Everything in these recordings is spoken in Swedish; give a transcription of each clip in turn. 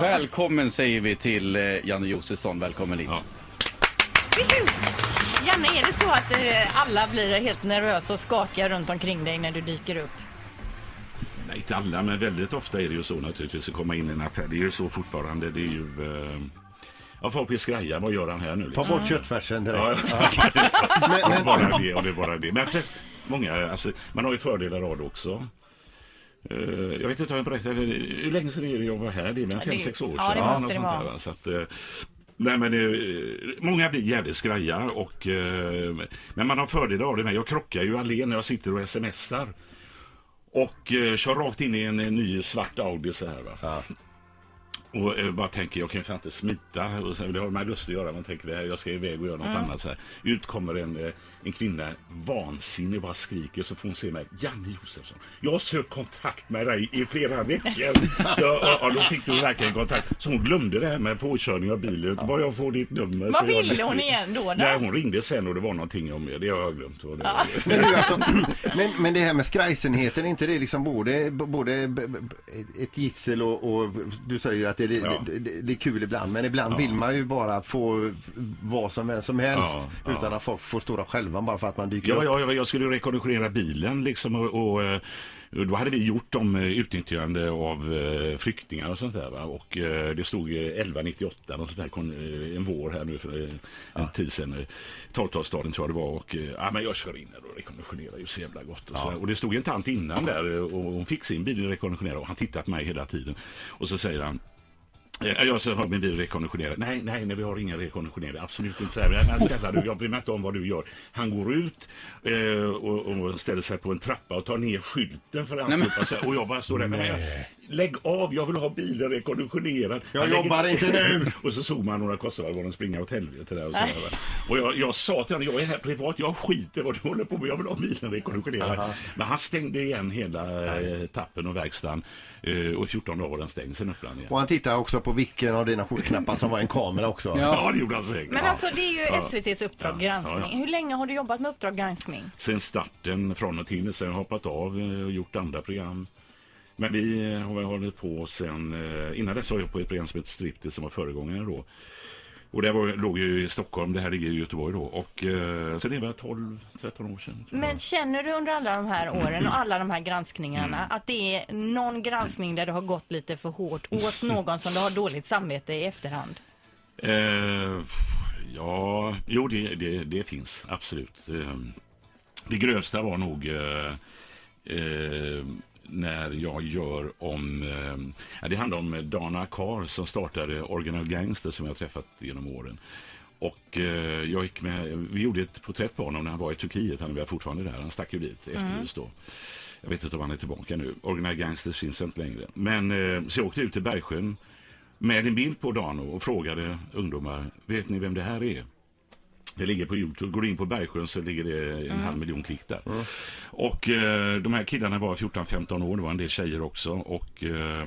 Välkommen säger vi till eh, Janne Josefsson. Välkommen hit. Ja. Janne, är det så att eh, alla blir helt nervösa och skakiga runt omkring dig när du dyker upp? Nej, inte alla, men väldigt ofta är det ju så naturligtvis att komma in i en affär. Det är ju så fortfarande. Det är ju... Eh... Ja, folk blir skraja. Vad gör han här nu? Ta Liksom? bort köttfärsen direkt. Ja, Men, om det men, bara det, om det bara det. Men många, alltså, man har ju fördelar av det också. Eh, jag vet inte om jag berättade, hur länge sedan är det jag var här? Det är väl Ja, fem, det- sex år ja, sedan. det måste något det sånt vara. där, va? Så att, eh, nej, men, eh, många blir jävligt skraja och eh, men man har fördelar av det med. Jag krockar ju allén när jag sitter och smsar. Och eh, kör rakt in i en, eh, ny svart Audi så här va. Och eh, bara tänker, jag kan ju fan inte smita. Och sen, det har man lust att göra. Man tänker, det här, jag ska iväg och göra något annat. Så här. Ut kommer en, eh, en kvinna, vansinnig, bara skriker. Så får hon se mig. Janne Josefsson, jag har sökt kontakt med dig i flera veckor. så, ja, ja, då fick du verkligen kontakt. Så hon glömde det här med påkörning av bilen. Bara jag får ditt nummer. Vad så jag ville hon igen då, då? Nej, hon ringde sen och det var någonting om det. Det har jag glömt. det var. men, du, alltså, men, men det här med skrajsenheten, är inte det liksom både, både ett gissel och, och du säger att det, det, Ja. det, det, är kul ibland men ibland vill man ju bara få vad som, vem som helst Ja, ja. utan att folk får stora skälvan bara för att man dyker Ja, upp. ja, ja, jag skulle rekonditionera bilen liksom och, och eh, då hade vi gjort om eh, utnyttjande av eh, flyktingar och sånt där. Va? Och det stod eh, 1198 och sånt där, en vår här nu för en tid sedan. Torgtorpsstaden tror jag det var. Och ja, men jag kör in där och rekonditionerar ju så jävla gott. Och, så där. och det stod en tant innan där och hon fick sin bil rekonditionerad och han tittade på mig hela tiden. Och så säger han Jag så har min bil rekonditionerad. Nej, nej, nej, vi har ingen rekonditionering. Absolut inte. Så här. Men snälla du, jag bryr mig inte om vad du gör. Han går ut eh, och, och ställer sig på en trappa och tar ner skylten för. Så här. Och jag bara står där. Men jag, lägg av, jag vill ha bilen rekonditionerad. Jag Han lägger- jobbar inte nu. och så såg man några kosovoalbaner springa åt helvete där. Och, så där, och jag, jag sa till honom, jag är här privat, jag skiter vad du håller på med, jag vill ha bilen rekonditionerad. Men han stängde igen hela eh, tappen och verkstaden. Eh, och i 14 dagar var den stängd, sen öppnade han igen. Och han tittar också på vilken av dina skjortknappar som var en kamera också. Ja, det gjorde han säkert. Men alltså det är ju SVTs Uppdrag granskning. ja, ja. Hur länge har du jobbat med Uppdrag granskning? Sen starten från och till, sen hoppat av eh, och gjort andra program. Men vi eh, har väl hållit på sen, eh, innan dess var jag på ett program som heter Striptease som var föregångare då. Och det var, låg ju i Stockholm, det här ligger i Göteborg då. Och eh, så det var 12-13 år sedan. Men känner du under alla de här åren och alla de här granskningarna Mm. att det är någon granskning där du har gått lite för hårt åt någon som du har dåligt samvete i efterhand? Eh, ja, jo det, det, det finns absolut. Eh, det grövsta var nog eh, eh, när jag gör om... Eh, det handlar om Dana Carr som startade Original Gangster som jag har träffat genom åren. Och eh, jag gick med, vi gjorde ett porträtt på honom när han var i Turkiet. Han är fortfarande där. Han stack ju dit efterlyst då. Jag vet inte om han är tillbaka nu. Original Gangsters finns inte längre. Men eh, så jag åkte ut till Bergsjön med en bild på Dano och frågade ungdomar, vet ni vem det här är? Det ligger på Youtube. Går du in på Bergsjön så ligger det en halv miljon klick där. Och eh, de här killarna var 14-15 år, det var en del tjejer också. Och eh,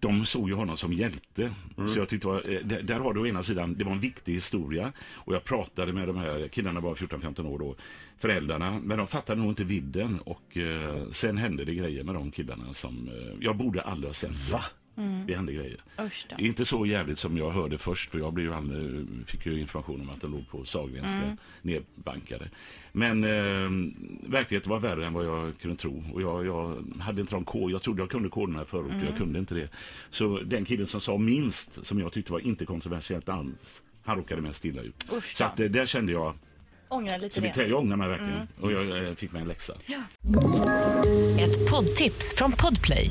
de såg ju honom som hjälte. Så jag tyckte, eh, där, där har du å ena sidan, det var en viktig historia. Och jag pratade med de här killarna, var 14-15 år då, föräldrarna. Men de fattade nog inte vidden. Och eh, sen hände det grejer med de killarna som, eh, jag borde aldrig ha sett. Va? Det hände grejer. Inte så jävligt som jag hörde först för jag blev ju aldrig, fick ju information om att de låg på Sahlgrenska nedbankade. Men eh, verkligheten var värre än vad jag kunde tro. Och jag, jag hade inte de kod, jag trodde jag kunde koderna förut, jag kunde inte det. Så den killen som sa minst, som jag tyckte var inte kontroversiellt alls, han råkade mest illa ut. Usch Så att, eh, där kände jag, Ångrar lite så vi, det. jag ångrar mig verkligen. Och jag eh, fick mig en läxa. Ett poddtips från Podplay.